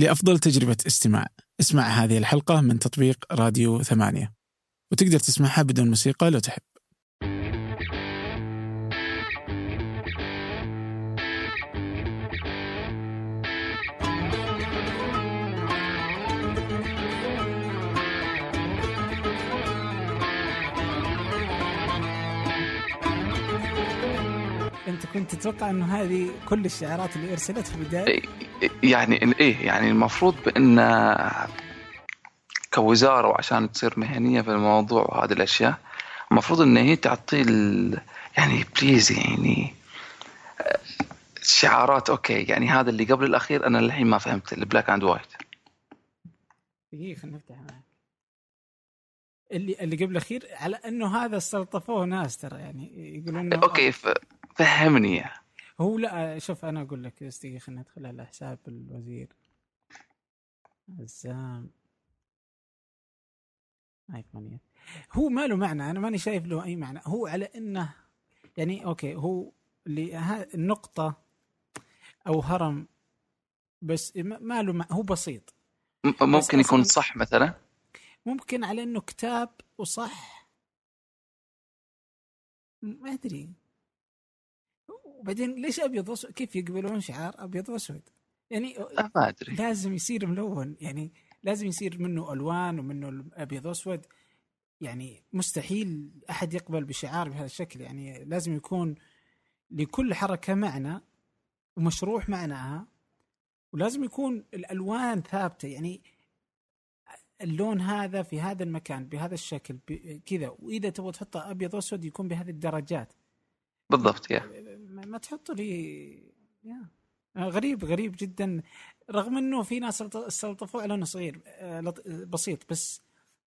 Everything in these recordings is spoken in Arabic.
لأفضل تجربة استماع. اسمع هذه الحلقة من تطبيق راديو ثمانية. وتقدر تسمعها بدون موسيقى لو تحب. كنت تتوقع إنه هذه كل الشعارات اللي أرسلت في البداية؟ يعني إيه يعني المفروض بإن كوزارة وعشان تصير مهنية في الموضوع وهذه الأشياء المفروض إن هي تعطي. يعني please يعني شعارات okay يعني هذا اللي قبل الأخير أنا للحين ما فهمت ال black and white دقيقة خلينا نفتح معك. اللي اللي قبل الأخير على إنه هذا استلطفوه ناس ترى يعني يقولون okay. ف... فهمني إياه. هو لا شوف أنا أقول لك بس دقيقه خلينا ندخل على حساب الوزير. عزام ايفونية هو ما له معنى؟ أنا ماني شايف له أي معنى. هو على إنه يعني أوكي هو اللي النقطة أو هرم بس ما له هو بسيط. ممكن يكون صح مثلا؟ ممكن على إنه كتاب وصح. ما أدري. وبعدين ليش أبيض وأسود؟ كيف يقبلون شعار أبيض وأسود؟ يعني لا ما أدري. لازم يصير ملون يعني لازم يصير منه ألوان ومنه ابيض وأسود. يعني مستحيل أحد يقبل بشعار بهذا الشكل. يعني لازم يكون لكل حركة معنى ومشروح معناها ولازم يكون الألوان ثابتة. يعني اللون هذا في هذا المكان بهذا الشكل كذا. وإذا تبغى تحطه أبيض وأسود يكون بهذه الدرجات. بالضبط يا. ما ما تحط لي يا. غريب غريب جدا رغم إنه في ناس استلط- استلطفوه على انه صغير آه، بسيط بس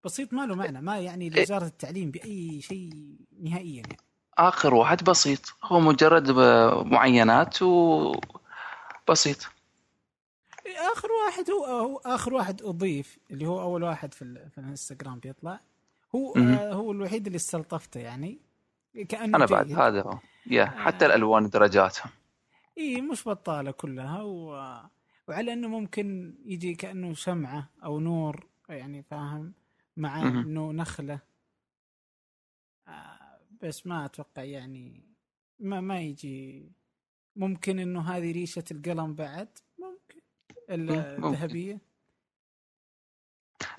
بسيط ما له معنى ما يعني لوزارة التعليم بأي شيء نهائيا يعني. آخر واحد بسيط هو مجرد معينات وبسيط آخر واحد هو, هو آخر واحد أضيف اللي هو أول واحد في, في الإنستغرام بيطلع هو. آه هو الوحيد اللي استلطفته يعني كأنه أنا بعد. هذا هو يا حتى الألوان درجاتهم. إي مش بطالة كلها و... وعلى أنه ممكن يجي كأنه شمعه أو نور يعني فاهم؟ مع. إنه نخلة. آه بس ما أتوقع يعني ما ما يجي. ممكن إنه هذه ريشة القلم بعد ممكن. الذهبية.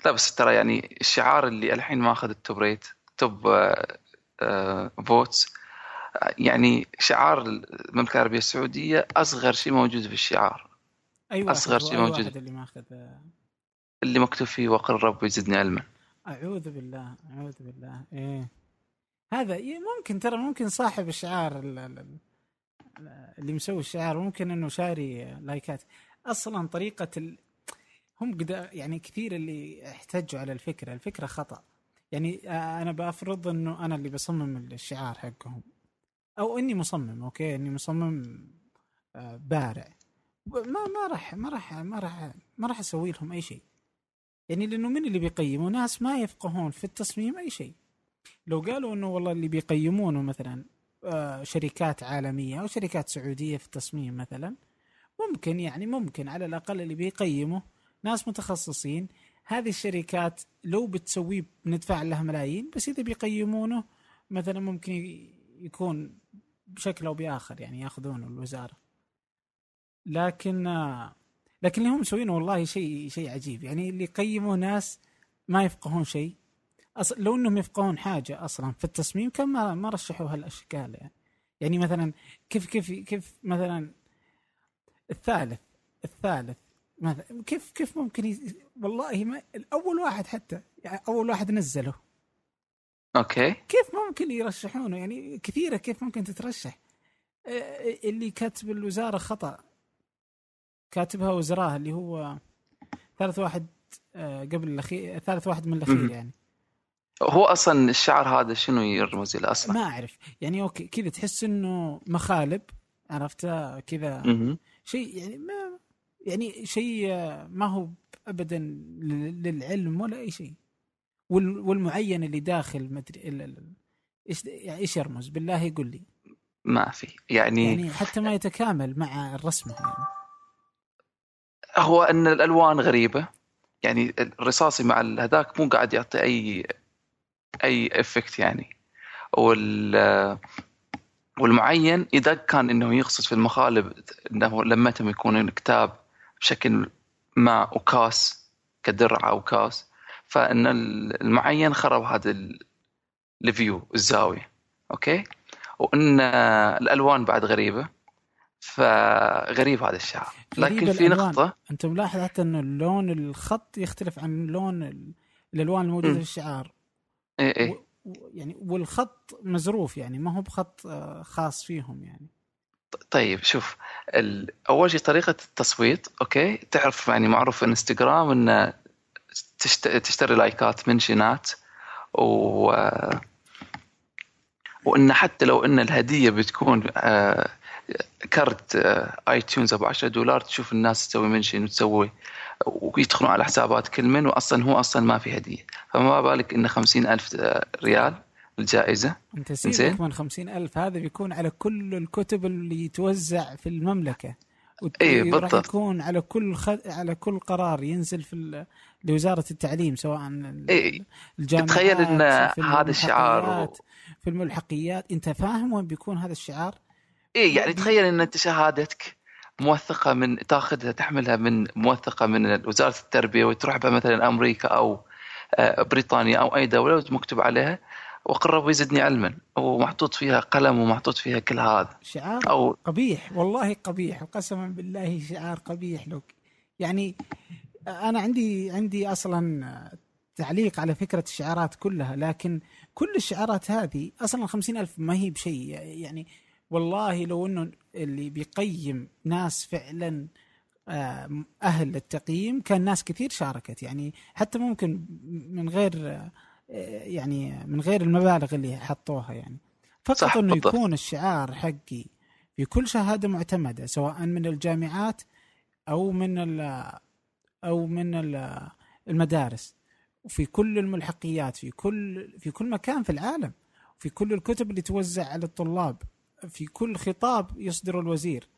لا بس ترى يعني الشعار اللي الحين ما اخذ ال top rate top آه، آه، votes آه، يعني شعار المملكة العربية السعودية أصغر شيء موجود في الشعار. واحد أصغر هو شيء أي موجود. اللي ماخذ اللي مكتوب فيه وقل الرب يزدني علما. أعوذ بالله أعوذ بالله إيه. هذا إيه ممكن ترى ممكن صاحب الشعار ال- ال- ال- اللي مسوي الشعار ممكن إنه شاري لايكات. أصلا طريقة ال... هم قد يعني كثير اللي احتجوا على الفكرة الفكرة خطأ. يعني آه، أنا بفرض إنه أنا اللي بصمم الشعار حقهم. أو إني مصمم أوكي؟ إني مصمم آه، بارع. ما ما راح ما راح ما راح ما راح أسوي لهم أي شيء. يعني لأنه من اللي بيقيموا؟ ناس ما يفقهون في التصميم أي شيء. لو قالوا إنه والله اللي بيقيمونه مثلا آه، شركات عالمية أو شركات سعودية في التصميم مثلا ممكن يعني ممكن على الأقل اللي بيقيموا ناس متخصصين. هذه الشركات لو بتسويه بندفع لها ملايين بس إذا بيقيمونه مثلا ممكن يكون بشكل أو بآخر يعني ياخذونه الوزارة. لكن لكن اللي هم مسوينه والله شيء شيء عجيب. يعني اللي يقيموا ناس ما يفقهون شيء. أصل لو إنهم يفقهون حاجة أصلا في التصميم كان ما ما رشحوا هالأشكال يعني. يعني مثلا كيف كيف كيف مثلا الثالث الثالث مثلا كيف كيف ممكن ي... والله ما الأول واحد حتى يعني أول واحد نزله. أوكي. كيف ممكن يرشحونه؟ يعني كثيرة كيف ممكن تترشح؟ آه، اللي كاتب الوزارة خطأ. كاتبها وزراء اللي هو ثالث واحد آه، قبل الأخير ثالث واحد من الأخير. يعني. هو أصلا الشعر هذا شنو يرمز له أصلا؟ ما أعرف. يعني أوكي كذا تحس إنه مخالب عرفت؟ كذا. شيء يعني ما يعني شيء آه، ما هو ابدا لل- للعلم ولا أي شيء. والمعين اللي داخل مدري إيش يعني إيش يرمز؟ بالله يقول لي. ما في. يعني, يعني حتى ما يتكامل مع الرسمه يعني هو إن الألوان غريبة. يعني الرصاصي مع هذاك مو قاعد يعطي اي أي effect يعني. وال والمعين إذا كان إنه يقصد في المخالب إنه لمتهم يكونون كتاب بشكل ما وكاس كدرع أو كاس فإن المعين خرب هذا ال view الزاوية okay؟ وإن الألوان بعد غريبة فغريب هذا الشعار. لكن في نقطة انت ملاحظ حتى إنه اللون الخط يختلف عن لون الألوان الموجودة في الشعار؟ اي اي يعني والخط مزروف يعني ما هو بخط آه، خاص فيهم يعني. طيب شوف أول شيء طريقة التصويت أوكي؟ تعرف يعني معروف إنستغرام انه تشتري لايكات منشنات و وإن حتى لو إن الهدية بتكون آه، كارت iTunes أبو 10 دولار تشوف الناس تسوي mention وتسوي ويدخلون على حسابات كل من واصلا هو أصلا ما في هدية. فما بالك انه خمسين ألف ريال الجائزة؟ أنت سيبك من خمسين ألف هذا بيكون على كل الكتب اللي توزع في المملكة. اي بالضبط. يكون على كل خط... على كل قرار ينزل في ال... لوزارة التعليم سواء إيه. الجامعات تخيل إن هذا الشعار في الملحقيات أنت فاهم وين بيكون هذا الشعار؟ إيه يعني تخيل إن أنت شهادتك موثقة من تأخذها تحملها من موثقة من وزارة التربية وتروح بها مثلا أمريكا أو آه، بريطانيا أو أي دولة ومكتوب عليها وقرب يزدني علما ومحطوط فيها قلم ومحطوط فيها كل هذا شعار أو قبيح والله قبيح وقسما بالله شعار قبيح لك يعني أنا عندي عندي أصلا تعليق على فكرة الشعارات كلها لكن كل الشعارات هذه أصلا خمسين ألف ما هي بشيء. يعني والله لو إنه اللي بيقيم ناس فعلا آه، أهل للتقييم كان ناس كثير شاركت. يعني حتى ممكن من غير آه، يعني من غير المبالغ اللي حطوها يعني. فقط إنه يكون الشعار حقي في كل شهادة معتمدة سواء من الجامعات أو من أو من المدارس. وفي كل الملحقيات في كل في كل مكان في العالم في كل الكتب اللي توزع على الطلاب في كل خطاب يصدر الوزير.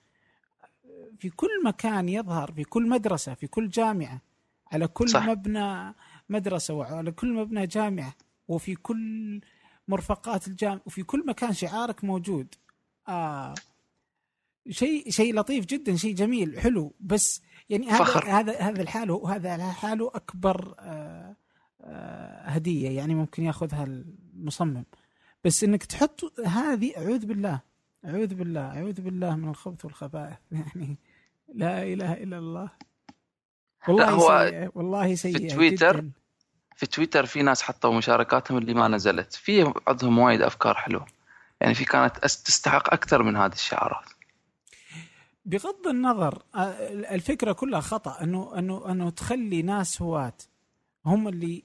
في كل مكان يظهر في كل مدرسة في كل جامعة على كل صح. مبنى مدرسة وعلى كل مبنى جامعة وفي كل مرفقات الجامعة وفي كل مكان شعارك موجود. آه شيء شيء لطيف جدا شيء جميل حلو. بس يعني هذا فخر. هذا هذا الحاله هذا لحاله أكبر آه آه هدية يعني ممكن يأخذها المصمم. بس إنك تحط هذه أعوذ بالله أعوذ بالله أعوذ بالله من الخبث والخبائث. يعني لا إله إلا الله. والله هو سيئة والله سيئة في تويتر جداً. في تويتر في ناس حطوا مشاركاتهم اللي ما نزلت. في عندهم وايد أفكار حلوة. يعني في كانت تستحق أكثر من هذه الشعارات. بغض النظر الفكرة كلها خطأ إنه إنه إنه تخلي ناس هواة. هم اللي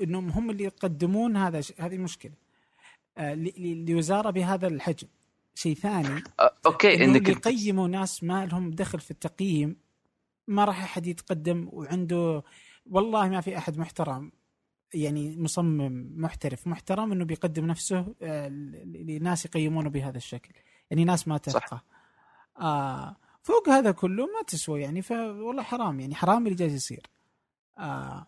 إنهم هم اللي يقدمون هذا هذه مشكلة. لوزارة بهذا الحجم. شيء ثاني أوكي إنك يقيموا ناس ما لهم دخل في التقييم. ما راح أحد يتقدم وعنده والله ما في أحد محترم. يعني مصمم محترف محترم إنه بيقدم نفسه لناس يقيمونه بهذا الشكل. يعني ناس ما تفقه آه فوق هذا كله ما تسوى يعني فوالله حرام يعني حرام اللي جالس يصير. آه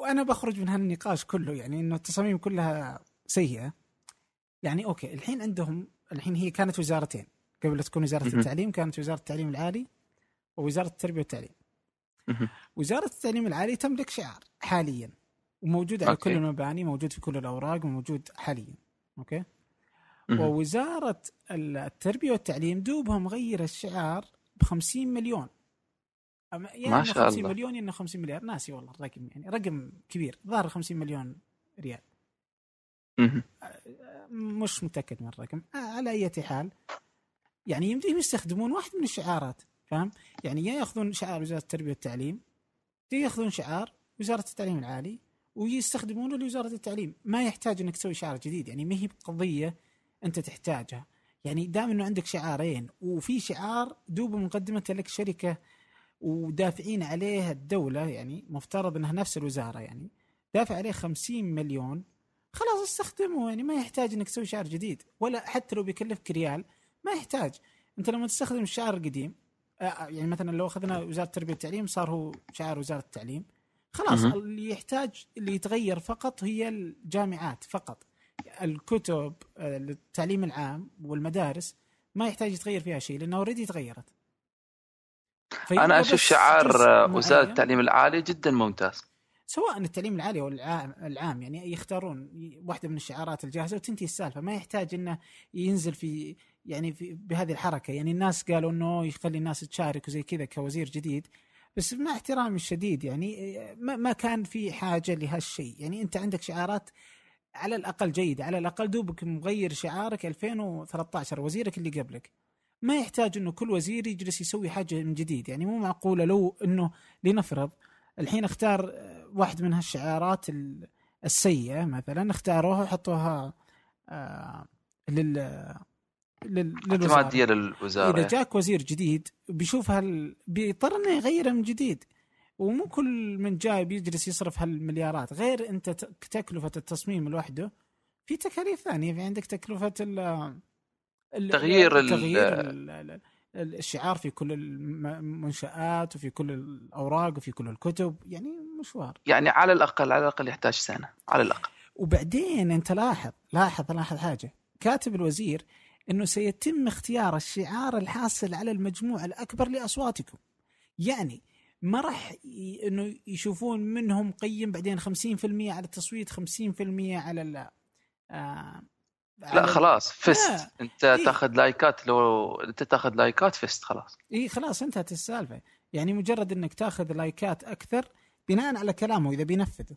وأنا بخرج من هالنقاش كله يعني إنه التصاميم كلها سيئة. يعني أوكي الحين عندهم الحين هي كانت وزارتين. قبل تكون وزارة التعليم كانت وزارة التعليم العالي ووزارة التربية والتعليم. وزارة التعليم العالي تملك شعار حاليا وموجود على كل المباني موجود في كل الأوراق وموجود حاليا. أوكي؟ ووزارة التربية والتعليم دوبها مغيره الشعار ب 50 مليون يعني ما شاء 50 الله. مليون يعني 50 مليار. ناسي والله الرقم يعني. رقم كبير. ظهر 50 مليون ريال. مش متأكد من الرقم. على أي حال يعني يمديهم يستخدمون واحد من الشعارات فاهم؟ يعني يا ياخذون شعار وزارة التربية والتعليم يا ياخذون شعار وزارة التعليم العالي ويستخدمونه لوزارة التعليم. ما يحتاج إنك تسوي شعار جديد. يعني ما هي بقضية أنت تحتاجها يعني دام إنه عندك شعارين وفي شعار دوب مقدمته لك شركة ودافعين عليه الدولة يعني مفترض إنها نفس الوزارة يعني دافع عليه 50 مليون خلاص استخدمه يعني ما يحتاج إنك تسوي شعر جديد ولا حتى لو بيكلفك ريال ما يحتاج. أنت لما تستخدم الشعر القديم آه، يعني مثلا لو أخذنا وزارة التربيه والتعليم صار هو شعار وزارة التعليم خلاص. اللي يحتاج اللي يتغير فقط هي الجامعات فقط. الكتب التعليم العام والمدارس ما يحتاج يتغير فيها شيء لأنها اوريدي تغيرت. أنا أشوف شعار. وزاره التعليم العالي جدا ممتاز. سواء التعليم العالي أو العام, العام يعني يختارون واحدة من الشعارات الجاهزة وتنتهي السالفة. ما يحتاج إنه ينزل في يعني في بهذه الحركة. يعني الناس قالوا إنه يخلي الناس تشارك وزي كذا كوزير جديد بس مع احترامي الشديد يعني ما, ما كان في حاجة لهالشيء. يعني أنت عندك شعارات على الأقل جيدة على الأقل دوبك مغير شعارك 2013 وزيرك اللي قبلك. ما يحتاج إنه كل وزير يجلس يسوي حاجة من جديد يعني مو معقولة لو إنه لنفرض الحين اختار آه، واحد من هالشعارات ال- السيئة مثلا اختاروها وحطوها آه، لل لل- للوزارة. اعتماديه للوزاره إذا جاك وزير جديد بيشوف هال بيضطر إنه يغيرها من جديد. ومو كل من جاي بيجلس يصرف هالمليارات غير انت تكلفه التصميم لوحده في تكاليف ثانية في عندك تكلفة ال تغيير تغيير ال- ال- ال- الشعار في كل المنشآت وفي كل الأوراق وفي كل الكتب يعني مشوار. يعني على الأقل على الأقل يحتاج سنة على الأقل. وبعدين انت لاحظ لاحظ لاحظ حاجة كاتب الوزير إنه سيتم اختيار الشعار الحاصل على المجموع الأكبر لأصواتكم. يعني ما راح ي- إنه يشوفون منهم قيم بعدين 50% على التصويت 50% على ال آه لا على- خلاص فست لا. أنت إيه. تاخذ لايكات لو أنت تاخذ لايكات فست خلاص. اي خلاص انتهت السالفة. يعني مجرد إنك تاخذ لايكات أكثر بناء على كلامه إذا بينفذه.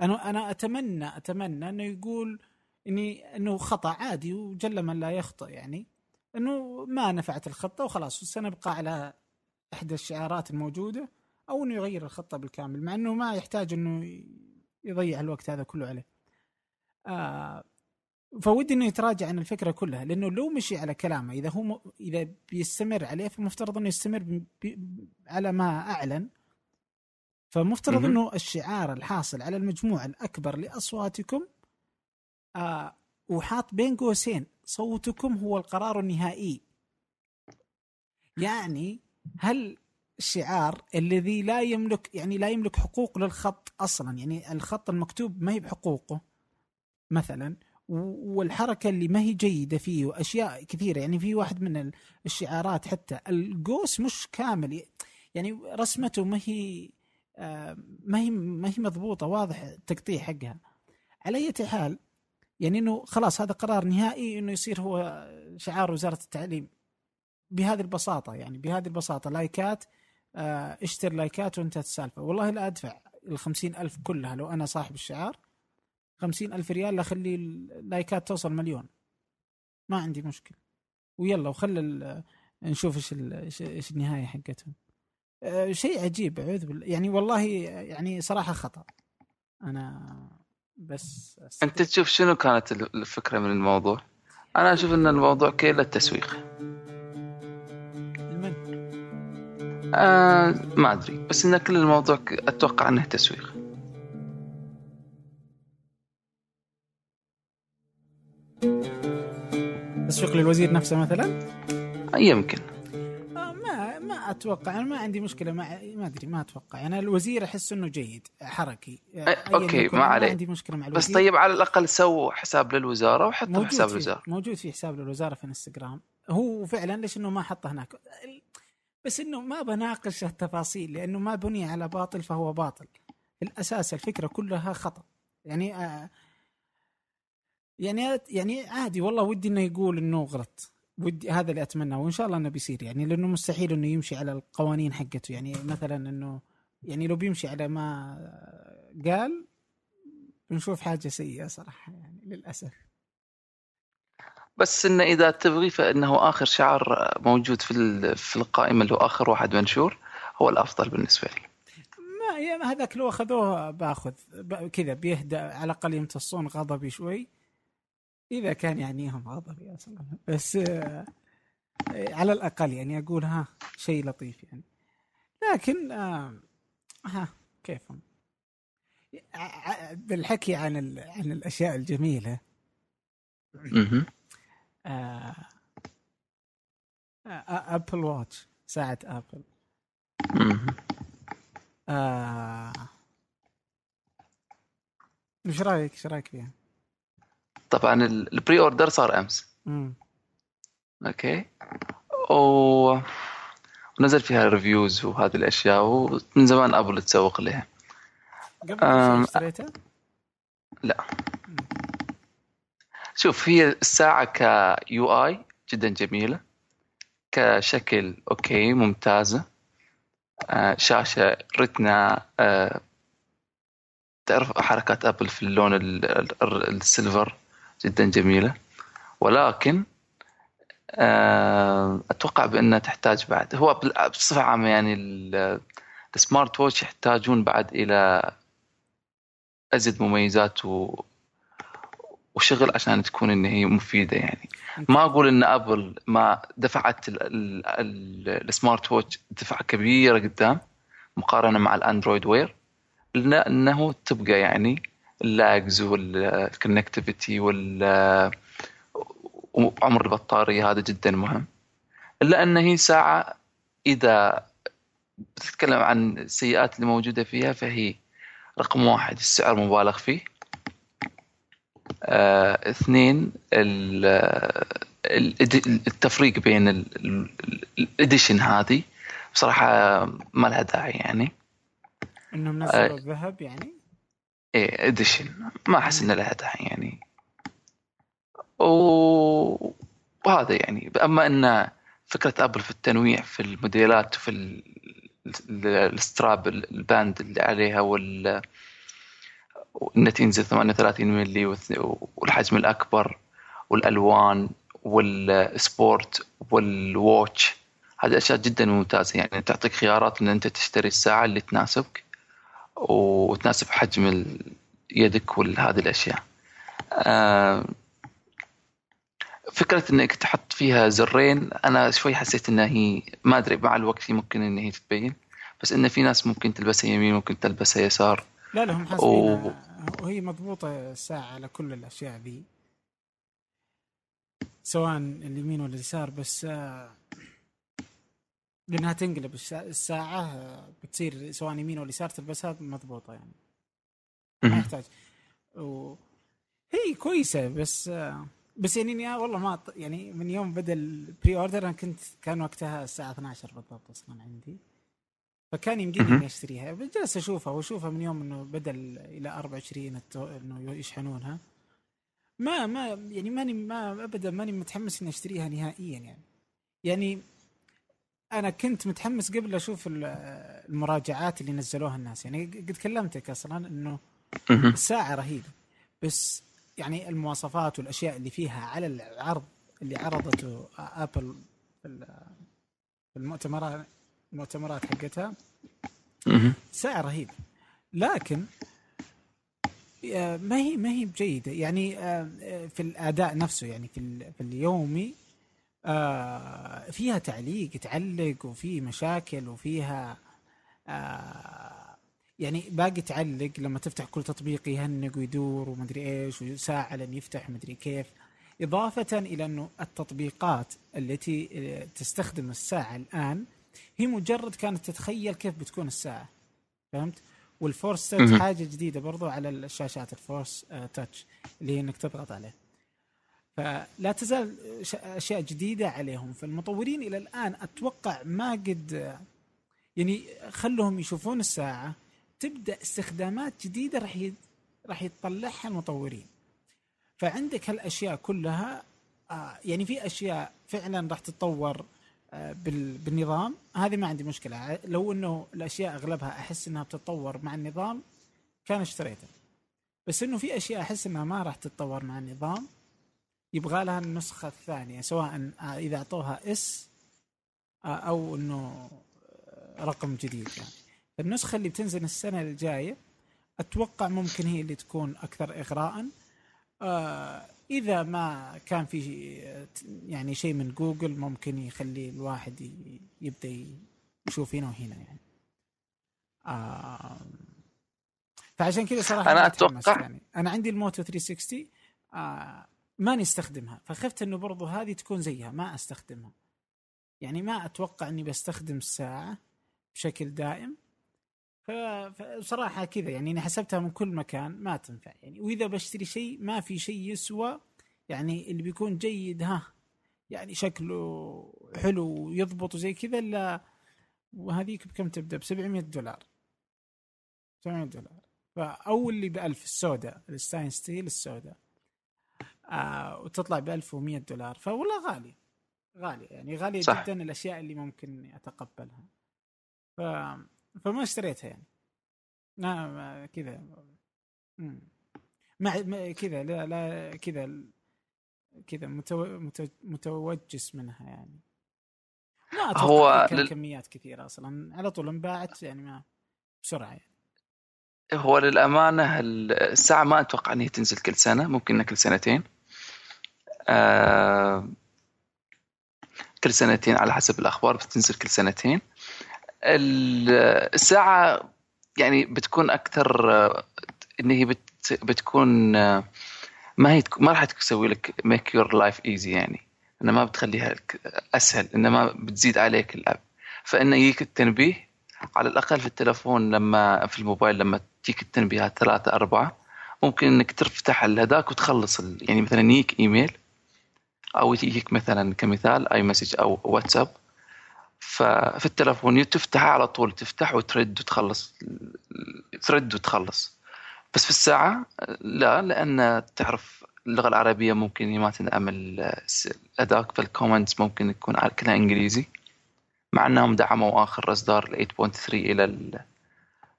أنا أنا أتمنى أتمنى إنه يقول إني إنه خطأ عادي وجل من لا يخطئ يعني. إنه ما نفعت الخطة وخلاص سنبقى على إحدى الشعارات الموجودة. أو إنه يغير الخطة بالكامل مع إنه ما يحتاج إنه يضيع الوقت هذا كله عليه. آه فودي إنه يتراجع عن الفكرة كلها لأنه لو مشي على كلامه إذا هو م... إذا بيستمر عليه فمفترض إنه يستمر ب... ب... على ما أعلن فمفترض. إنه الشعار الحاصل على المجموع الأكبر لأصواتكم آه وحاط بين قوسين صوتكم هو القرار النهائي يعني هل الشعار الذي لا يملك يعني لا يملك حقوق للخط أصلا. يعني الخط المكتوب ما هي بحقوقه مثلا. والحركة اللي ما هي جيدة فيه وأشياء كثيرة. يعني في واحد من ال- الشعارات حتى القوس مش كامل. يعني رسمته ما هي آه، ما هي ما هي مضبوطة واضح التقطيع حقها. على أي حال يعني إنه خلاص هذا قرار نهائي إنه يصير هو شعار وزارة التعليم. بهذه البساطة يعني بهذه البساطة لايكات اشتر لايكات وانتهت السالفه والله لا ادفع الخمسين ألف كلها لو أنا صاحب الشعار. خمسين ألف ريال أخلي اللايكات توصل مليون. ما عندي مشكلة ويلا وخل ال- نشوف إيش ال- إيش إيش النهاية حقتهم. آه، شيء عجيب اعوذ بالله يعني والله يعني صراحة خطأ. أنا بس أنت تشوف شنو كانت الفكرة من الموضوع؟ أنا أشوف إن الموضوع كله التسويق آه ما أدري. بس إن كل الموضوع أتوقع إنه تسويق. تسويق للوزير نفسه مثلا؟ يمكن. آه، ما ما أتوقع. أنا ما عندي مشكلة مع ما أدري ما أتوقع. أنا الوزير أحس إنه جيد حركي. آه، يكن، ما عليه. عندي مشكلة مع بس الوزير. طيب على الأقل سووا حساب للوزارة وحطوا حساب في الوزارة. موجود في حساب للوزارة في انستغرام. هو فعلا ليش إنه ما حطه هناك؟ بس إنه ما بناقش التفاصيل لأنه ما بني على باطل فهو باطل. الأساس الفكرة كلها خطأ. يعني آه يعني يعني عادي والله ودي إنه يقول إنه غلط. ودي هذا اللي اتمناه وإن شاء الله إنه بيصير يعني لأنه مستحيل إنه يمشي على القوانين حقته. يعني مثلا إنه يعني لو بيمشي على ما قال بنشوف حاجة سيئة صراحة يعني للأسف. بس إنه إذا تبغي فإنه آخر شعار موجود في في القائمة اللي هو آخر واحد منشور هو الأفضل بالنسبة لي. ما يا هذاك لو اخذوه بآخذ كذا بيهدى على الأقل يمتصون غضبي شوي. إذا كان يعنيهم غضبي يا سلام بس آه، على الأقل يعني أقول ها شيء لطيف يعني. لكن آه، ها كيفهم؟ بالحكي عن عن الأشياء الجميلة. Apple Watch ساعة ابل. آه... إيش رأيك إيش رأيك فيها؟ طبعا ال- ال pre-order صار أمس مم. أوكي و... ونزل فيها reviews وهذه الأشياء ومن زمان ابل تسوق لها قبل آم، شيء اشتريته؟ لا شوف هي الساعة كيو اي جدا جميلة كشكل أوكي ممتازة. آه، شاشة retina آه، تعرف حركات أبل في اللون ال- ال- ال silver جدا جميلة. ولكن آه، أتوقع بأنها تحتاج بعد هو بصفة عامة يعني ال- ال smart watch يحتاجون بعد إلى أزيد مميزات و وشغل عشان تكون ان هي مفيدة يعني. ما أقول إن أبل ما دفعت ال- ال- ال- ال smart watch دفعة كبيرة قدام مقارنة مع ال Android Wear. لأنه تبقى يعني ال lags وال connectivity وال وعمر البطارية هذا جدا مهم. إلا إن هي ساعة إذا بتتكلم عن السيئات اللي موجودة فيها فهي رقم واحد السعر مبالغ فيه. آه، اثنين ال- ال- التفريق بين ال edition هذه. بصراحة ما لها داعي يعني. انهم آه. نزلوا الذهب يعني؟ إيه edition ما أحس ان لها داعي يعني. وهذا يعني. أما إن فكرة أبل في التنويع في الموديلات وفي ال- ال- ال strap ال band اللي عليها وال وإنها تنزل 38 ملي والحجم الأكبر والألوان والسبورت والواتش هذه أشياء جدا ممتازة يعني تعطيك خيارات إن أنت تشتري الساعة اللي تناسبك وتناسب حجم يدك وهذه الأشياء. آه، فكرة إنك تحط فيها زرين أنا شوي حسيت إنها هي ما أدري مع الوقت ممكن ان هي تتبين بس إن في ناس ممكن تلبسها يمين ممكن تلبسها يسار. لا لا هم حاسبينها وهي مضبوطة الساعة على كل الأشياء ذي. سواء اليمين ولا اليسار بس آه، لأنها تنقلب. السا- الساعة آه، بتصير سواء يمين ولا يسار تلبسها مضبوطة يعني. ما. يحتاج. و... هي كويسة بس آه، بس يعني والله ما يعني من يوم بدأ البري أوردر أنا كنت كان وقتها الساعة 12 بالضبط أصلا عندي. فكان يمديني. إني أشتريها. جلست أشوفها وأشوفها من يوم إنه بدا ال- إلى 24 التو- إنه يشحنونها. ما ما يعني ماني ما ابدا ماني متحمس إني أشتريها نهائيا يعني. يعني أنا كنت متحمس قبل أشوف ال- المراجعات اللي نزلوها الناس. يعني قد كلمتك أصلا إنه مهم. الساعة رهيبة. بس يعني المواصفات والأشياء اللي فيها على العرض اللي عرضته أبل في ال- في المؤتمرات حقتها. مهم. ساعة رهيبة لكن آه، ما هي ما هي بجيدة. يعني آه، آه، في الأداء نفسه يعني في في اليومي فيها تعليق تعلق وفي مشاكل وفيها يعني باقي تعلق لما تفتح كل تطبيق يهنق ويدور ومدري إيش وساعة لين يفتح مدري كيف. إضافة إلى أنه التطبيقات التي تستخدم الساعة الآن هي مجرد كانت تتخيل كيف بتكون الساعة فهمت؟ والفورس تاتش مهم. حاجة جديدة برضو على الشاشات الفورس آه، تاتش اللي هي إنك تضغط عليه فلا تزال أشياء جديدة عليهم فالمطورين إلى الآن أتوقع ما قد يعني خلهم يشوفون الساعة تبدأ استخدامات جديدة راح ي... راح يطلعها المطورين فعندك هالأشياء كلها آه يعني في أشياء فعلا راح تتطور. بالنظام هذه ما عندي مشكلة. لو إنه الأشياء أغلبها أحس إنها بتتطور مع النظام كان اشتريته. بس إنه في أشياء أحس إنها ما راح تتطور مع النظام يبغى لها النسخة الثانية سواء آه، إذا أعطوها إس آه، أو إنه آه، رقم جديد يعني. النسخة اللي بتنزل السنة الجاية أتوقع ممكن هي اللي تكون أكثر اغراء. آه، إذا ما كان في يعني شيء من جوجل ممكن يخلي الواحد يبدأ يشوف هنا وهنا يعني. آه، فعشان كذا صراحة تحمست أتوقع- يعني. أنا عندي الموتو 360 آه ماني استخدمها فخفت إنه برضو هذه تكون زيها ما أستخدمها. يعني ما أتوقع إني بستخدم الساعة بشكل دائم. ف- فبصراحه كذا يعني أنا حسبتها من كل مكان ما تنفع. يعني وإذا بشتري شيء ما في شيء يسوى يعني اللي بيكون جيد ها يعني شكله حلو ويضبط وزي كذا الا وهذيك بكم تبدأ؟ ب 700 دولار. 700 دولار. فاول اللي ب 1000 السوداء ال stainless steel السوداء. آه وتطلع ب 1100 دولار. فوالله غالي. غالي يعني غالية صح. جدا الأشياء اللي ممكن أتقبلها. ف... فما اشتريتها يعني. لا ما- كذا. مع ما- كذا لا لا كذا كذا متو... متو... متوجس منها يعني. ما أتوقع هو لل- كميات كثيرة أصلا. على طول انباعت يعني ما بسرعة يعني. هو للأمانة الساعة ما أتوقع أن هي تنزل كل سنة ممكن إنها كل سنتين. آه كل سنتين على حسب الأخبار بتنزل كل سنتين. ال- الساعة يعني بتكون أكثر آه، إن هي بت بتكون آه، ما هي ما راح تسوي لك make your life easy يعني. إنها ما بتخليها لك أسهل إنما بتزيد عليك الأب. فإنه يجيك التنبيه على الأقل في التلفون لما في الموبايل لما تجيك التنبيهات ثلاثة أربعة. ممكن إنك تفتح هذاك وتخلص. يعني مثلا يجيك إيميل أو يجيك مثلا كمثال أي مسج أو واتساب. ففي التلفون تفتحه على طول تفتح وترد وتخلص ترد وتخلص. بس في الساعة لا لأن تعرف اللغة العربية ممكن ما تدعم ال- الأداك فال comments ممكن يكون كلها إنجليزي. مع أنهم دعموا آخر إصدار ال 8.3 إلى ال-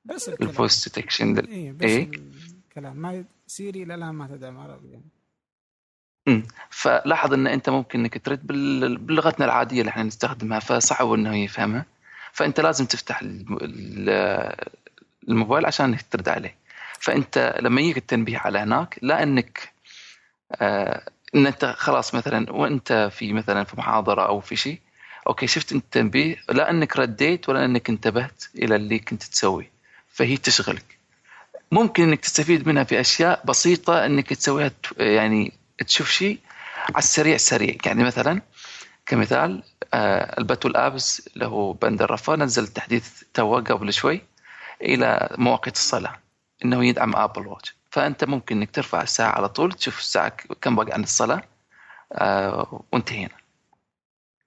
بس الفويس ديتكشن إيه بس إيه؟ الكلام. ما Siri الآن ما تدعم عربي يعني فلاحظ إن أنت ممكن إنك ترد بلغتنا العادية اللي إحنا نستخدمها فصعب إنه يفهمها. فأنت لازم تفتح الم- ال- الموبايل عشان ترد عليه. فأنت لما يجيك التنبيه على هناك لا إنك آه إن أنت خلاص مثلا وأنت في مثلا في محاضرة أو في شيء أوكي شفت انت تنبيه لا إنك رديت ولا إنك انتبهت إلى اللي كنت تسويه فهي تشغلك. ممكن إنك تستفيد منها في أشياء بسيطة إنك تسويها يعني تشوف شيء على السريع سريع. يعني مثلا كمثال آه، البتول apps اللي هو بندر رفا نزل تحديث تو قبل شوي إلى مواقيت الصلاة إنه يدعم Apple Watch فأنت ممكن إنك ترفع الساعة على طول تشوف الساعة كم باقي عن الصلاة آه، وانتهينا.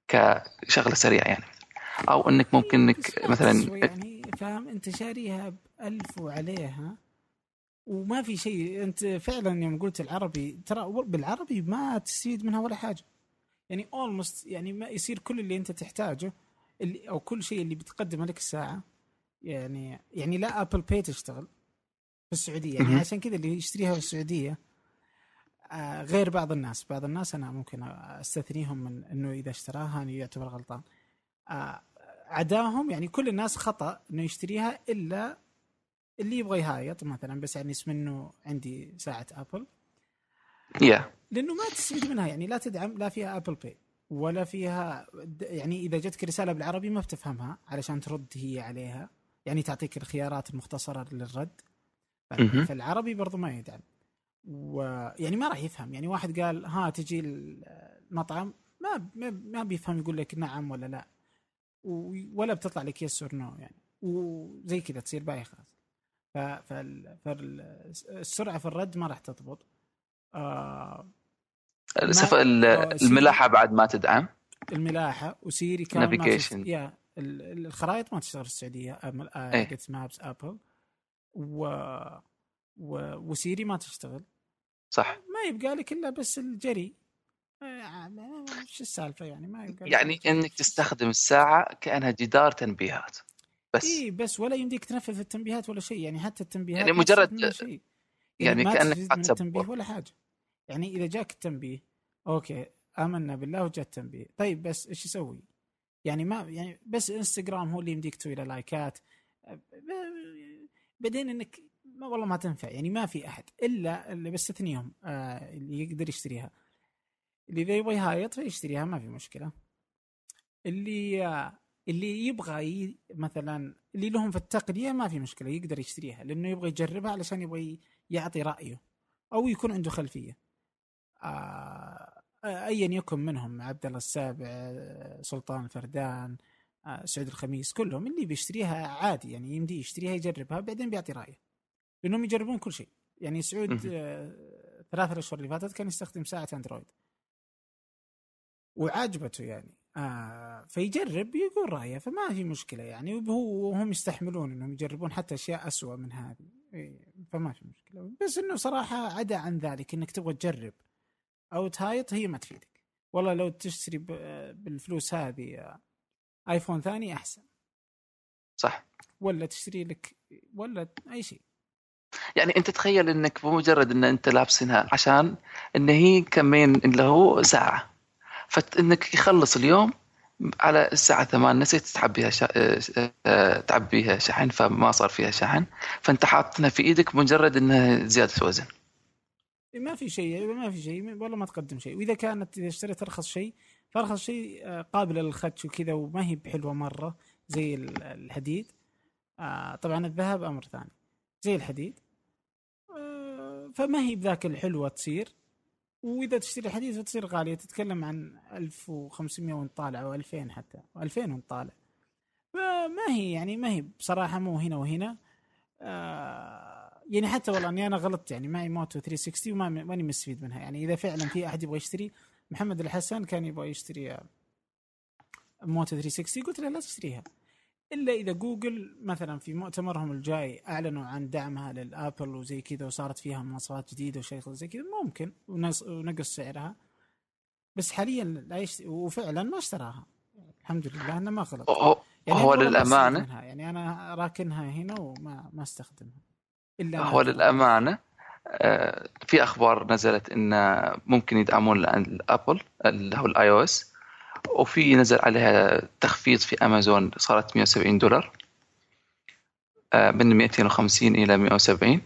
كشغلة سريعة يعني. أو إنك ممكن إنك مثلا يعني فاهم أنت شاريها ب 1000 وعليها. وما في شيء. أنت فعلا يوم قلت العربي ترى بالعربي ما تستفيد منها ولا حاجة. يعني almost يعني ما يصير كل اللي أنت تحتاجه اللي أو كل شيء اللي بتقدمه لك الساعة. يعني يعني لا Apple Pay تشتغل في السعودية. يعني. عشان كذا اللي يشتريها في السعودية آه، غير بعض الناس. بعض الناس أنا ممكن أستثنيهم من إنه إذا اشتراها إنه يعتبر غلطان. آه، عداهم يعني كل الناس خطأ إنه يشتريها إلا اللي يبغى يهايط مثلا بس يعني اسم إنه عندي ساعة Apple يا لأنه ما تستفيد منها يعني لا تدعم لا فيها Apple Pay ولا فيها يعني إذا جتك رسالة بالعربي ما بتفهمها علشان ترد هي عليها. يعني تعطيك الخيارات المختصرة للرد. فالعربي برضو ما يدعم. ويعني ما راح يفهم. يعني واحد قال ها تجي المطعم ما ما, بيفهم يقول لك نعم ولا لا. ولا بتطلع لك يس نو يعني. وزي كذا تصير بايخة. فالسرعه في الرد ما راح تضبط. آه آه،. الملاحة بعد ما تدعم. الملاحة و Siri Navigation. تشت... يا ال- ال- الخرائط ما تشتغل في السعودية. حقت Maps Apple و... و... و Siri ما تشتغل. صح. ما يبقى لك إلا بس الجري. آه، شو السالفة يعني؟ ما يبقى يعني إنك تستخدم الساعة كأنها جهاز تنبيهات. بس. اي بس ولا يمديك تنفذ التنبيهات ولا شيء. يعني حتى التنبيهات يعني مجرد- شيء. يعني كأنك تستفيد ما. التنبيه ولا حاجة. يعني إذا جاك التنبيه okay آمنا بالله وجاء التنبيه. طيب بس إيش يسوي؟ يعني ما يعني بس إنستغرام هو اللي يمديك تسوي له لايكات. بعدين إنك ما والله ما تنفع. يعني ما في أحد إلا اللي بستثنيهم آه اللي يقدر يشتريها. اللي إذا يبغى يهايط فيشتريها ما في مشكلة. اللي آه اللي يبغى ي... مثلا اللي لهم في التقنية ما في مشكلة يقدر يشتريها لأنه يبغى يجربها علشان يبغى يعطي رأيه أو يكون عنده خلفية. آه ايا يكن منهم عبد الله السابع سلطان الفردان آه، سعود الخميس كلهم اللي بيشتريها عادي يعني يمدي يشتريها يجربها بعدين بيعطي رأيه. لأنهم يجربون كل شيء. يعني سعود. آه، ثلاثة اشهر اللي فاتت كان يستخدم ساعة أندرويد. وعاجبته يعني. آه فيجرب يقول رأيه فما في مشكلة يعني وهو وهم يستحملون إنهم يجربون حتى أشياء أسوأ من هذه. فما في مشكلة. بس إنه صراحة عدا عن ذلك إنك تبغى تجرب أو تهايط هي ما تفيدك. والله لو تشتري بالفلوس هذه آه، ايفون ثاني أحسن. صح. ولا تشتري لك ولا أي شيء. يعني أنت تخيل إنك بمجرد إن أنت لابسنها عشان إن هي كمين اللي هو ساعة. فإنك يخلص اليوم على الساعة 8 نسيت تعبيها شا... آه، آه، تعبيها شحن فما صار فيها شحن. فأنت حاطنها في إيدك مجرد إنها زيادة وزن. ما في شيء ما في شيء والله ما تقدم شيء. وإذا كانت إذا اشتريت أرخص شيء فأرخص شيء آه، قابله للخدش وكذا وما هي بحلوة مرة زي ال- الحديد. طبعا الذهب أمر ثاني زي الحديد. فما هي بذاك الحلوة تصير. وإذا تشتري حديد فتصير غالية تتكلم عن 1500 وانت طالع أو 2000 حتى 2000 وانت طالع. فما هي يعني ما هي بصراحة مو هنا وهنا. آه يعني حتى والله إني أنا غلطت يعني معي Moto 360 وما ماني مستفيد منها. يعني إذا فعلا في أحد يبغى يشتري محمد الحسن كان يبغى يشتري آه، Moto 360 قلت له لا تشتريها. إلا إذا جوجل مثلا في مؤتمرهم الجاي أعلنوا عن دعمها لل Apple وزي كذا وصارت فيها مواصفات جديدة وشيء زي كذا ممكن. ونقص سعرها. بس حاليا لا يشتري وفعلا ما اشتراها. الحمد لله إنه ما غلط. هو, يعني هو منها. يعني أنا راكنها هنا وما ما أستخدمها. إلا هو. للأمانة آه، في أخبار نزلت إن ممكن يدعمون الأبل اللي هو الآي أو إس وفي نزل عليها تخفيض في أمازون صارت 170 دولار آه، من 250 إلى 170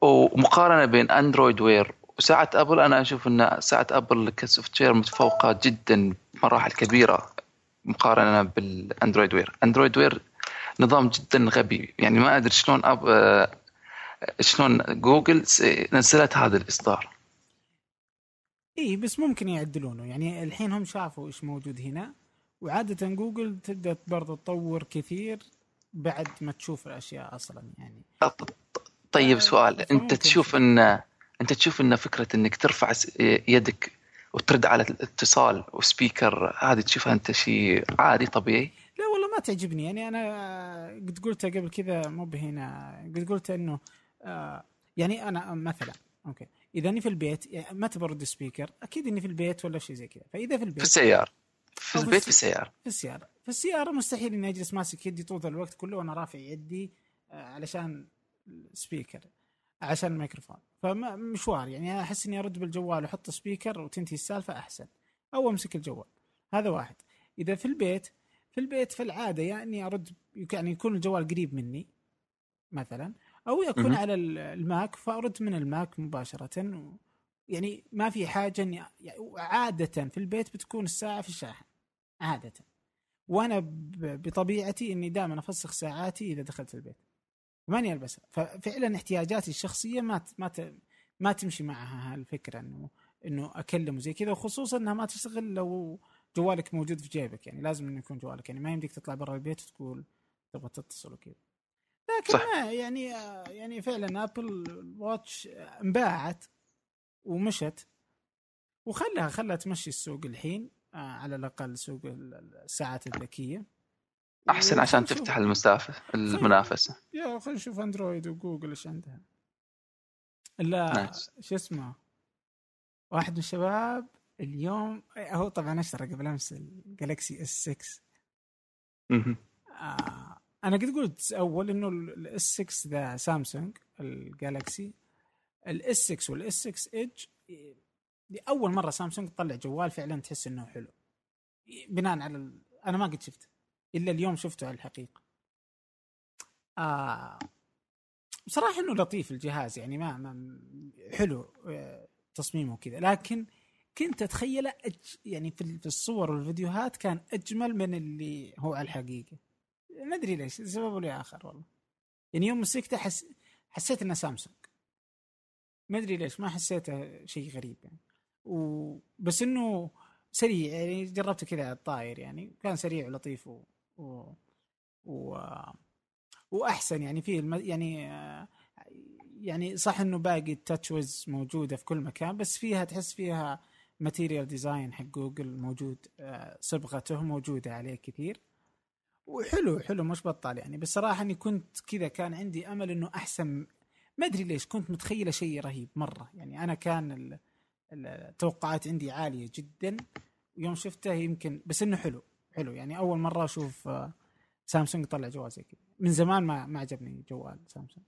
ومقارنة بين Android Wear وساعة Apple أنا أشوف أن ساعة Apple ك software متفوقة جدا بمراحل كبيرة مقارنة بال Android Wear. Android Wear نظام جدا غبي يعني ما أدري شلون أب... آه، شلون جوجل نزلت هذا الإصدار. اي بس ممكن يعدلونه. يعني الحين هم شافوا إيش موجود هنا وعادة جوجل تبدا برضه تطور كثير بعد ما تشوف الأشياء أصلا يعني. طيب آه، سؤال أنت تشوف. إن أنت تشوف إن فكرة إنك ترفع يدك وترد على الاتصال و speaker هذه تشوفها أنت شيء عادي طبيعي؟ لا والله ما تعجبني. يعني أنا قد قلتها قبل كذا مو بهنا قد قلت إنه آه، يعني أنا مثلا okay. إذا إني في البيت يعني متى برد speaker أكيد إني في البيت ولا شيء زي كذا. فإذا في البيت السيارة. في أو في البيت في الس- السيارة. في السيارة. في السيارة مستحيل إني أجلس ماسك يدي طول الوقت كله وأنا رافع يدي آه، علشان speaker عشان الميكروفون. فمشوار يعني أحس إني أرد بالجوال وأحط speaker وتنتهي السالفة أحسن أو أمسك الجوال. هذا واحد. إذا في البيت في البيت في العادة يا اني أرد يعني يكون الجوال قريب مني مثلا. أو يكون. على ال- ال Mac فأرد من ال Mac مباشرة. و يعني ما في حاجة اني يعني عادة في البيت بتكون الساعة في الشاحن عادة. وأنا بطبيعتي إني دائما أفسخ ساعاتي إذا دخلت البيت. ماني البسها ففعلا احتياجاتي الشخصية ما ت- ما ت- ما تمشي معها هالفكرة انه إنه أكلم وزي كذا وخصوصا إنها ما تشتغل لو جوالك موجود في جيبك. يعني لازم إنه يكون جوالك. يعني ما يمديك تطلع برا البيت وتقول تبغى تتصل وكذا. لكن صح. ما يعني يعني فعلا Apple Watch انباعت ومشت. وخلها خلها تمشي السوق الحين آه، على الأقل سوق ال- الساعات الذكية. أحسن عشان تفتح المسافة المنافسة. يا خلينا نشوف Android و Google إيش عندها. لا. شو اسمه؟ واحد من الشباب اليوم هو طبعا أشترى قبل أمس ال Galaxy S 6 مهم. آه أنا قد قلت أول إنه ال S 6 ذا Samsung ال Galaxy ال S 6 وال S 6 Edge لأول مرة سامسونج تطلع جوال فعلا تحس إنه حلو. بناء على ال... أنا ما قد شفته. إلا اليوم شفته على الحقيقة. آه بصراحة إنه لطيف الجهاز يعني ما, ما حلو آه، تصميمه كذا لكن كنت أتخيله أج... يعني في ال- في الصور والفيديوهات كان أجمل من اللي هو على الحقيقة. ما أدري ليش سبب لي آخر والله. يعني يوم مسكته حس... حسيت إنه سامسونج. ما أدري ليش ما حسيته شيء غريب يعني. و... بس إنه سريع يعني جربته كذا الطاير يعني كان سريع ولطيف و... و... و... وأحسن يعني فيه الم... يعني آه، يعني صح إنه باقي ال touch موجودة في كل مكان بس فيها تحس فيها Material Design حق جوجل موجود آه، صبغته موجودة عليه كثير. وحلو حلو مش بطال يعني. بس صراحة إني كنت كذا كان عندي أمل إنه أحسن. ما أدري ليش كنت متخيله شيء رهيب مرة. يعني أنا كان التوقعات عندي عالية جدا. ويوم شفته يمكن بس إنه حلو حلو. يعني أول مرة أشوف آه، سامسونج طلع جوال زي كذا. من زمان ما ما عجبني جوال سامسونج.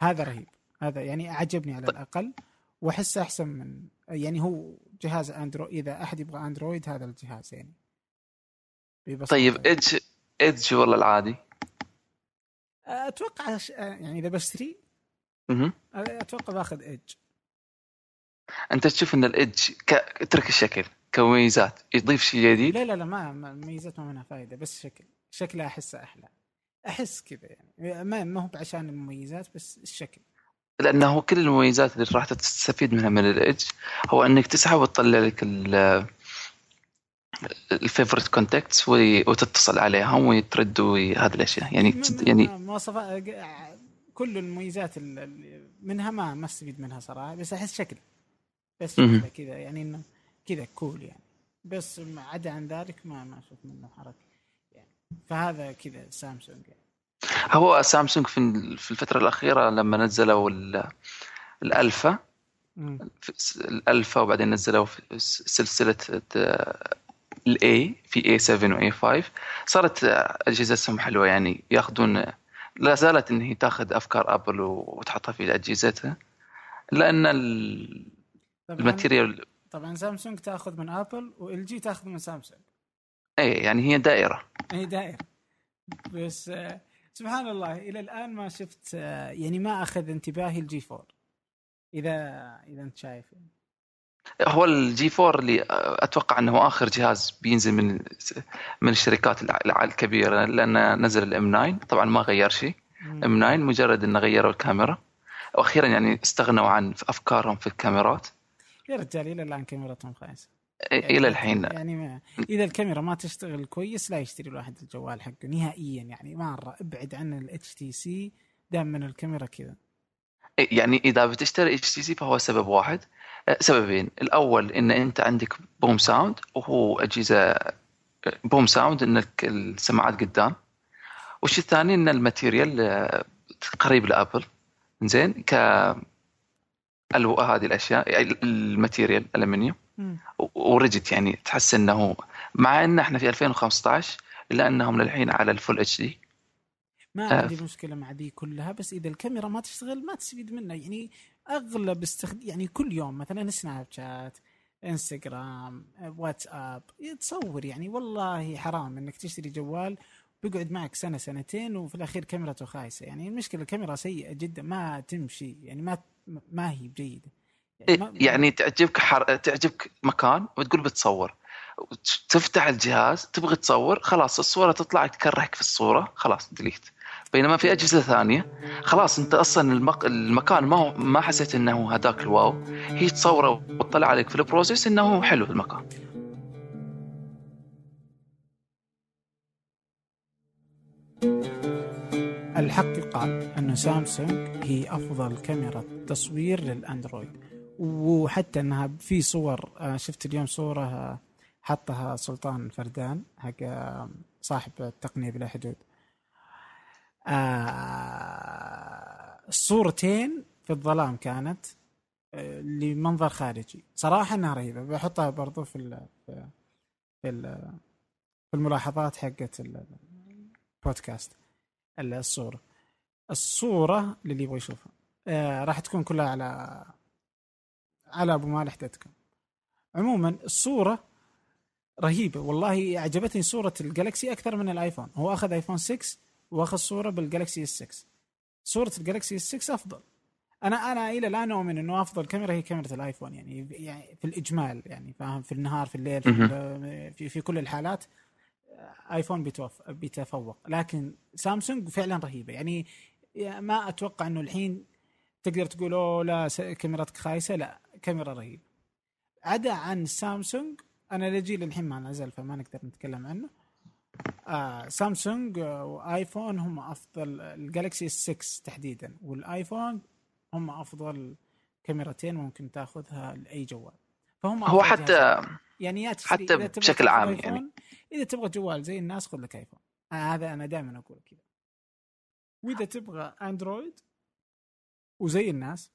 هذا رهيب. هذا يعني عجبني على الأقل. وأحسه أحسن من يعني هو جهاز اندرويد إذا أحد يبغى أندرويد هذا الجهاز يعني. طيب Edge Edge ولا العادي؟ أتوقع يعني إذا بشتري أتوقع باخذ Edge أنت تشوف إن ال Edge ك... اترك الشكل كمميزات يضيف شيء جديد؟ لا لا لا ما مميزات ما منها فائده بس شكل. شكله أحسه أحلى. أحس كذا يعني. ما ما هو عشان المميزات بس الشكل. لأنه كل المميزات اللي راح تستفيد منها من ال Edge هو إنك تسحب وتطلع لك ال favorite contacts وتتصل عليهم وترد هذه الأشياء. يعني يعني مواصفات كل المميزات منها ما ما استفيد منها صراحة بس أحس شكل. بس كذا يعني إنه كذا cool يعني. بس عدا عن ذلك ما ما أشوف منه حركة يعني. فهذا كذا سامسونج يعني. هو سامسونج في في الفترة الأخيرة لما نزلوا الألفا الألفا وبعدين نزلوا سلسلة ال A في A 7 و A 5 صارت اجهزتهم حلوة يعني. ياخذون لا زالت ان هي تاخذ أفكار ابل وتحطها في أجهزتها. لأن ال material طبعا سامسونج تاخذ من ابل وإل جي تاخذ من سامسونج. اي يعني هي دائرة. اي دائرة. بس سبحان الله إلى الآن ما شفت يعني ما أخذ انتباهي ال G 4 إذا إذا أنت شايف. يعني. هو ال G 4 اللي أتوقع إنه آخر جهاز بينزل من من الشركات الكبيرة لأنه نزل ال M 9 طبعا ما غير شيء. M 9 مجرد إنه غيروا الكاميرا. وأخيرا يعني استغنوا عن أفكارهم في الكاميرات. يا رجال إلى الآن كاميرتهم خايسة. يعني إلى الحين. يعني ما إذا الكاميرا ما تشتغل كويس لا يشتري الواحد الجوال حقه نهائيا. يعني مرة ابعد عن ال HTC دام من الكاميرا كذا. يعني إذا بتشتري HTC فهو سبب واحد. سببين. الأول إن أنت عندك BoomSound وهو أجهزة BoomSound ان السماعات قدام. والشيء الثاني إن ال material أه، قريب لأبل. زين ك هذه الأشياء ال material الالمنيوم ورجت يعني تحس إنه مع إن إحنا في 2015 إلا إنهم للحين على ال full HD. ما آه. عندي مشكلة مع دي كلها بس إذا الكاميرا ما تشتغل ما تستفيد منها. يعني أغلب استخد... يعني كل يوم مثلا سناب شات إنستغرام واتساب تصور يعني والله حرام إنك تشتري جوال بيقعد معك سنة سنتين وفي الأخير كاميرته خايسة. يعني المشكلة الكاميرا سيئة جدا ما تمشي يعني ما ما هي بجيدة. يعني, يعني تعجبك حر... تعجبك مكان وتقول بتصور. تفتح الجهاز تبغى تصور خلاص الصورة تطلع تكرهك في الصورة خلاص delete. بينما في أجهزة ثانية خلاص أنت أصلا المك... المكان ما هو ما حسيت إنه هذاك ال wow. هي تصوره وتطلع عليك في ال process إنه حلو المكان. الحق يقال أن سامسونج هي أفضل كاميرا تصوير للأندرويد وحتى أنها في صور آه، شفت اليوم صورة آه، حطها سلطان فردان حق آه، صاحب التقنية بلا حدود. الصورتين في الظلام كانت لمنظر خارجي. صراحة إنها رهيبة. بحطها برضو في ال في ال في الملاحظات حقت البودكاست الصورة. الصورة للي يبغى يشوفها. آه راح تكون كلها على على أبو مالح dot com عموما الصورة رهيبة. والله عجبتني صورة الجالكسي أكثر من الآيفون. هو أخذ آيفون 6 وأخذ صورة بالجالكسي S 6 صورة الجالكسي S 6 أفضل. أنا أنا إلى الآن أؤمن إنه أفضل كاميرا هي كاميرا الآيفون يعني يعني في الإجمال يعني فاهم؟ في النهار في الليل في, في, في كل الحالات آيفون بيتوف بيتفوق. لكن سامسونج فعلا رهيبة. يعني ما أتوقع إنه الحين تقدر تقول أوه لا كاميرتك خايسة. لا كاميرا رهيبة. عدا عن سامسونج أنا لجيل الحين ما نزل فما نقدر نتكلم عنه. آه سامسونج آه، وايفون هم أفضل الجالكسي 6 تحديدا والآيفون هم أفضل كاميرتين ممكن تأخذها لأي جوال. فهم هو. حتى يعني يا تشتري حتى بشكل عام يعني. إذا تبغى جوال زي الناس خذ لك ايفون آه هذا أنا دائما أقول كذا. وإذا تبغى اندرويد وزي الناس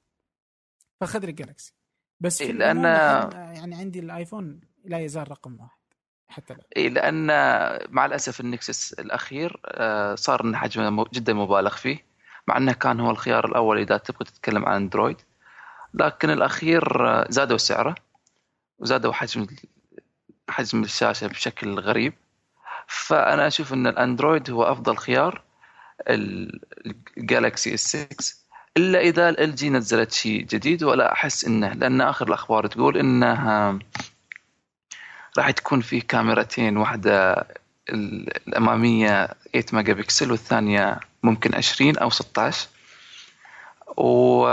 فخذ لك جالكسي بس إيه، لأن- الحين، يعني عندي الآيفون لا يزال رقم واحد. حتى لو اي لأن مع الأسف النكسس الأخير آه، صار حجمه جدا مبالغ فيه مع أنه كان هو الخيار الأول إذا تبغى تتكلم عن أندرويد. لكن الأخير آه، زادوا سعره وزادوا حجم حجم الشاشة بشكل غريب. فأنا أشوف إن الأندرويد هو أفضل خيار ال- الجالكسي S 6 إلا إذا LG نزلت شيء جديد ولا أحس إنه لأن آخر الأخبار تقول إنه راح تكون فيه كاميرتين واحدة ال- الأمامية 8 ميجا بكسل والثانية ممكن 20 أو 16 و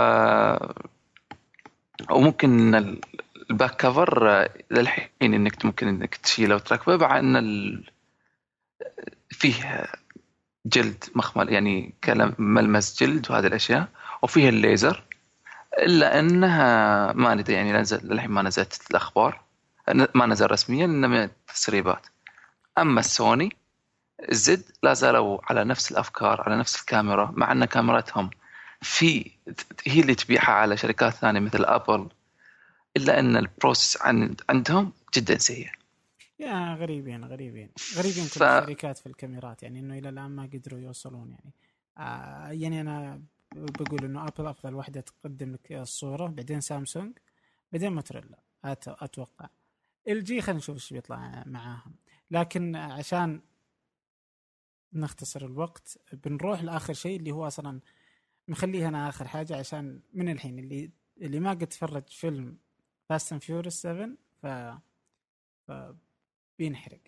وممكن ال- الباك كفر للحين إنك ممكن إنك تشيله وتركبه مع إن. فيه جلد مخمل يعني ملمس جلد وهذه الأشياء وفيه الليزر إلا إنها ما ندري يعني للحين ما نزلت الأخبار ما نزل رسميا إنما تسريبات. أما السوني الزد لا زالوا على نفس الأفكار على نفس الكاميرا مع أن كاميرتهم في هي اللي تبيعها على شركات ثانية مثل أبل إلا أن ال process عن عندهم جدا سيء. يا غريبين غريبين. غريبين كل ف- الشركات في الكاميرات. يعني إنه إلى الآن ما قدروا يوصلون يعني. آه يعني أنا بقول إنه أبل أفضل واحدة تقدم لك الصورة بعدين سامسونج بعدين موتوريلا. أت- أتوقع. LG خلينا نشوف إيش بيطلع معاهم. لكن عشان نختصر الوقت بنروح لآخر شيء اللي هو أصلا مخليه أنا آخر حاجة عشان من الحين اللي اللي ما قد تفرج فيلم Fast and Furious 7 ف ف بينحرق.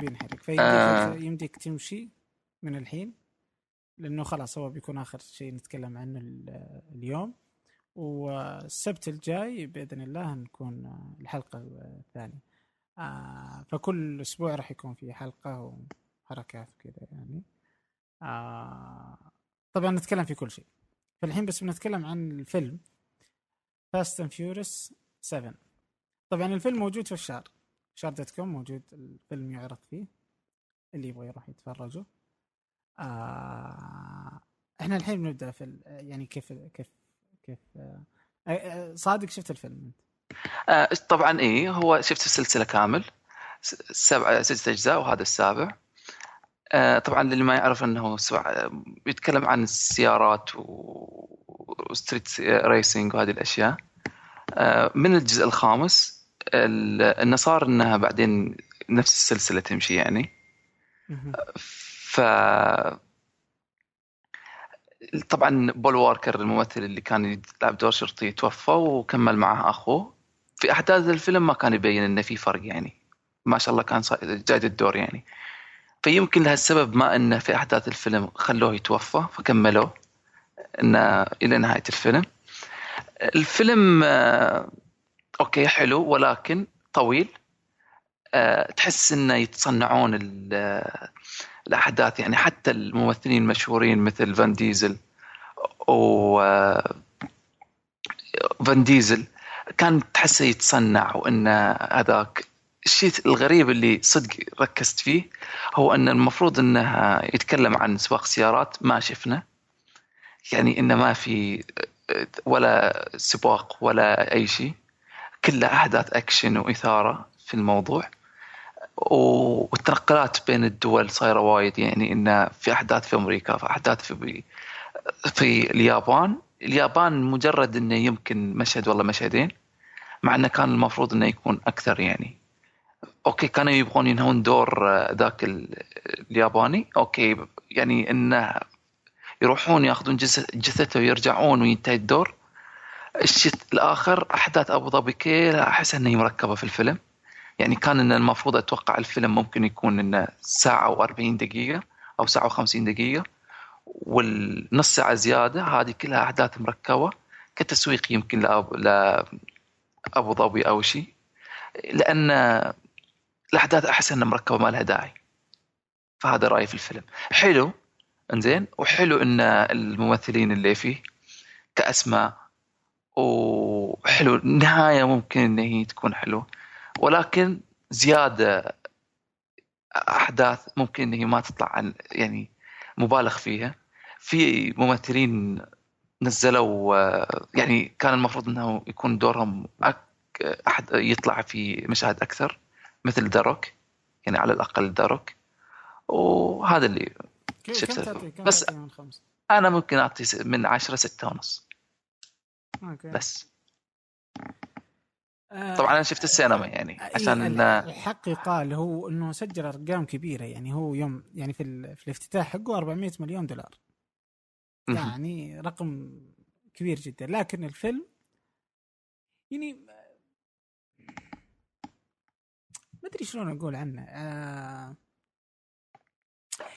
بينحرق. فيمديك آه. يمديك تمشي من الحين لأنه خلاص هو بيكون آخر شيء نتكلم عنه ال- اليوم. والسبت الجاي بإذن الله نكون آه، الحلقة الثانية. آه فكل أسبوع راح يكون في حلقة وحركات كذا يعني. آه طبعا نتكلم في كل شيء. فالحين بس بنتكلم عن الفيلم Fast and Furious 7 طبعا الفيلم موجود في الشار شار dot com موجود الفيلم يعرض فيه. اللي يبغى يروح يتفرجوا آه إحنا الحين بنبدأ في يعني كيف كيف كيف آه آه، صادق شفت الفيلم أنت؟ آه، طبعا إيه هو شفت السلسله كامل سبع ست أجزاء وهذا السابع. آه، طبعا للي ما يعرف إنه سبع بيتكلم عن السيارات و street racing وهذه الأشياء. آه، من الجزء الخامس ال- إنه صار إنها بعدين نفس السلسلة تمشي يعني. ف طبعا بول واركر الممثل اللي كان يلعب دور شرطي توفى وكمل معه أخوه. في أحداث الفيلم ما كان يبين إنه في فرق يعني. ما شاء الله كان جاد الدور يعني. فيمكن لهالسبب ما إنه في أحداث الفيلم خلوه يتوفى فكملوه إنه إلى نهاية الفيلم. الفيلم آه، okay حلو ولكن طويل. آه، تحس إنه يتصنعون ال- الأحداث يعني حتى الممثلين المشهورين مثل فان ديزل و آه، فان ديزل كان تحسه يتصنع وإن هذاك الشيء الغريب اللي صدق ركزت فيه هو إن المفروض إنه يتكلم عن سواق سيارات ما شفنا. يعني انه ما في ولا سباق ولا أي شيء كله أحداث أكشن وإثارة في الموضوع. والتنقلات بين الدول صايرة وايد. يعني انه في أحداث في أمريكا في أحداث في في اليابان. اليابان مجرد إنه يمكن مشهد والله مشهدين مع إنه كان المفروض إنه يكون أكثر يعني. okay كانوا يبغون ينهون دور آه، ذاك ال- الياباني. okay يعني إنه يروحون ياخذون جث- جثته ويرجعون وينتهي الدور. الشيء الآخر أحداث أبو ظبي كلها أحس انها مركبة في الفيلم. يعني كان إن المفروض أتوقع الفيلم ممكن يكون إنه ساعة و40 دقيقة أو ساعة و50 دقيقة والنص ساعة زيادة هذه كلها أحداث مركبة كتسويق يمكن لأب... ل... ابو ظبي أو شيء لأن الأحداث احس إنها مركبة ما لها داعي. فهذا رأيي في الفيلم. حلو إنزين وحلو إن الممثلين اللي فيه كأسماء وحلو النهايه ممكن إن هي تكون حلوة. ولكن زيادة أحداث ممكن هي ما تطلع عن يعني مبالغ فيها. في ممثلين نزلوا يعني كان المفروض إنه يكون دورهم أك احد يطلع في مشاهد أكثر مثل داروك يعني على الأقل داروك وهذا اللي كم شفت تعطي كم بس-؟ أنا ممكن أعطي من عشرة ستة ونص. أوكي. بس. آه، طبعا أنا شفت السينما يعني إيه، عشان ال- الحق يقال هو إنه سجل أرقام كبيرة يعني هو يوم يعني في, ال- في الافتتاح حقه 400 مليون دولار. يعني رقم كبير جدا. لكن الفيلم يعني ما أدري شلون أقول عنه. آه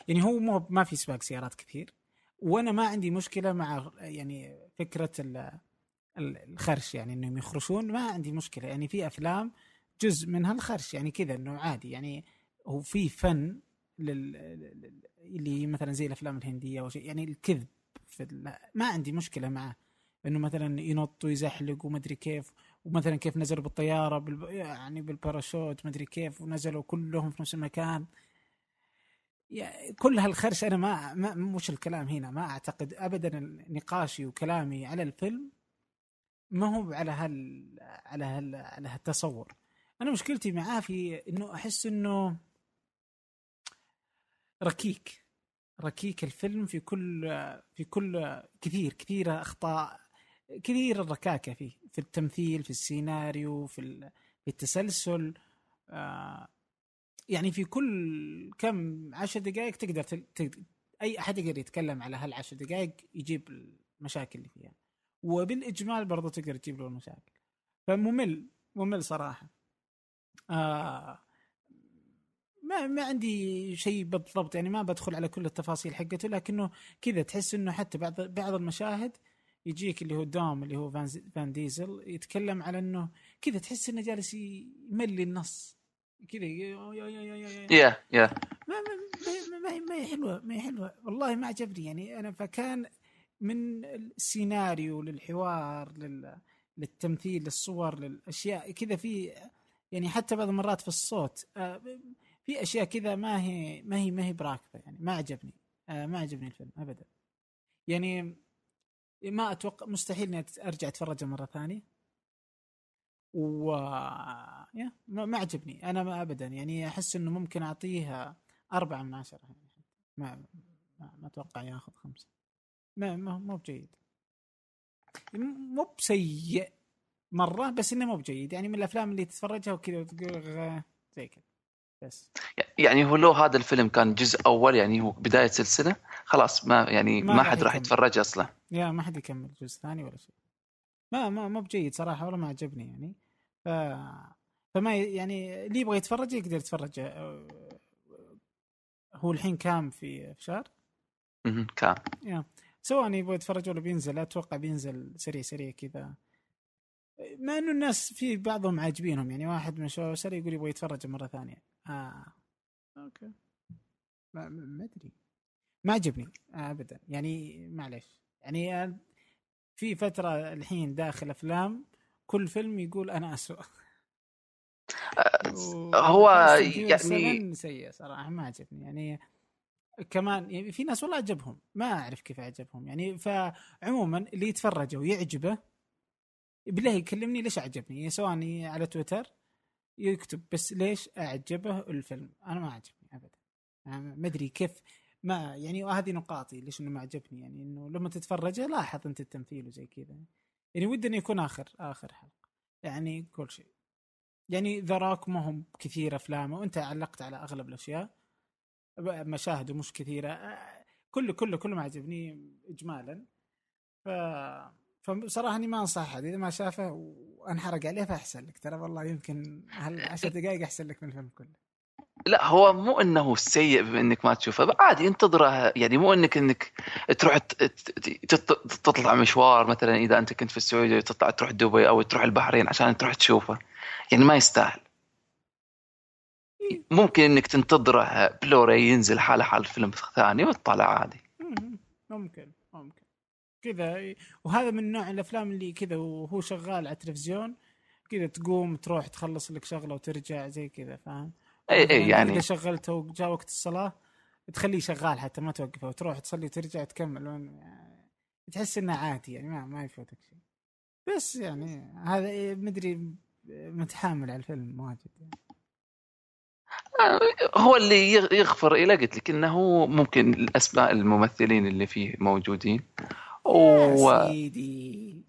يعني هو مو ما في سباق سيارات كثير وأنا ما عندي مشكلة مع يعني فكرة الخرش يعني إنهم يخرشون. ما عندي مشكلة. يعني في أفلام جزء منها الخرش. يعني كذا إنه عادي. يعني هو في فن لل... لل- اللي مثلا زي الأفلام الهندية أو شيء. يعني الكذب في ال... ما عندي مشكلة معه. إنه مثلا ينط ويزحلق ومدري كيف. ومثلا كيف نزلوا بالطيارة بال... يعني بالباراشوت مدري كيف. ونزلوا كلهم في نفس المكان. يعني كل هالخرش أنا ما, ما مش الكلام هنا. ما أعتقد ابدا نقاشي وكلامي على الفيلم ما هو على هال على هال على هالتصور. أنا مشكلتي معاه في إنه أحس إنه ركيك. ركيك الفيلم في كل في كل كثير كثير أخطاء كثير الركاكة فيه في التمثيل في السيناريو في في التسلسل. آه يعني في كل كم عشر دقائق تقدر. تقدر أي أحد يقدر يتكلم على هالعشر دقائق يجيب المشاكل اللي فيها. وبالاجمال برضو تقدر تجيب له المشاكل فممل ممل صراحة. آه ما ما عندي شيء بالضبط يعني ما بدخل على كل التفاصيل حقته لكنه كذا تحس إنه حتى بعض بعض المشاهد يجيك اللي هو دوم اللي هو فان, فان ديزل يتكلم على إنه كذا تحس إنه جالس يملي النص. كذا يا- يا- ما ما ما- ما هي ما هي حلوة ما هي حلوة. والله ما عجبني يعني أنا فكان من السيناريو للحوار لل للتمثيل للصور للأشياء كذا في يعني حتى بعض المرات في الصوت آه، في أشياء كذا ما هي ما هي ما هي براكبه يعني ما عجبني آه، ما عجبني الفيلم ابدا. يعني ما أتوقع مستحيل إني أرجع اتفرجه مرة ثانية. و يا ما عجبني أنا ما ابدا. يعني أحس إنه ممكن أعطيها أربعة من عشرة يعني ما ما, ما أتوقع ياخذ خمسة. ما ما مو بجيد. مو بسيء مرة بس إنه مو بجيد. يعني من الأفلام اللي تتفرجها وكذا وتقول زي كذا. بس. يعني هو لو هذا الفيلم كان جزء أول يعني هو بداية سلسلة خلاص ما يعني ما ما, حد راح. يتفرج أصلا. يا ما حد يكمل جزء ثاني ولا شيء. ما ما مو بجيد صراحة ولا ما عجبني يعني. ف فما يعني اللي يبغى يتفرج يقدر يتفرج هو الحين كام في في شهر؟ كان يا. سواء يبغى يتفرج ولا بينزل أتوقع بينزل سريع سريع كذا مع انه الناس في بعضهم عاجبينهم يعني واحد من شباب سريع يقول يبغى يتفرج مره ثانية آه أوكي ما ما ادري ما عجبني آه ابدا يعني معلش يعني آه، في فتره الحين داخل افلام كل فيلم يقول أنا اسوء هو يعني 7 سيء صراحة ما عجبني يعني كمان يعني في ناس والله عجبهم ما أعرف كيف عجبهم يعني فعموما اللي يتفرجه ويعجبه بالله يكلمني ليش عجبني يعني سواء على تويتر يكتب بس ليش أعجبه الفيلم؟ أنا ما عجبني ابدا. ما أدري كيف ما يعني هذه نقاطي ليش إنه ما عجبني يعني إنه لما تتفرجه لاحظ أنت التمثيل وزي كذا. يعني ودي إنه يكون آخر آخر حلقة يعني كل شيء. يعني ذا روك ما هم كثير أفلامه وأنت علقت على أغلب الأشياء. مشاهده مش كثيرة. كله كله كله ما عجبني اجمالا. ف فبصراحه إني ما انصح احد إذا ما شافه وأنحرق عليه فأحسن لك. ترى والله يمكن هالعشر دقائق أحسن لك من الفيلم كله. لا هو مو إنه سيء بما إنك ما تشوفه. عادي انتظره. يعني مو إنك إنك تروح تطلع مشوار مثلا إذا أنت كنت في السعودية تطلع تروح دبي أو تروح البحرين عشان تروح تشوفه. يعني ما يستاهل. ممكن إنك تنتظره بلوراي ينزل حاله حال فيلم ثاني وتطلع عادي مم. ممكن ممكن كذا وهذا من نوع الأفلام اللي كذا وهو شغال على التلفزيون كذا تقوم تروح تخلص لك شغلة وترجع زي كذا فاهم؟ اي اي يعني إذا شغلته وجاء وقت الصلاة تخليه شغال حتى ما توقفه وتروح تصلي وترجع تكمل يعني تحس إنه عادي يعني ما ما يفوتك شيء بس يعني هذا إيه، مدري متحامل على الفيلم واجد يعني. هو اللي يغ- يغفر إلى قلت لك إنه ممكن الأسماء الممثلين اللي فيه موجودين. يا و سيدي.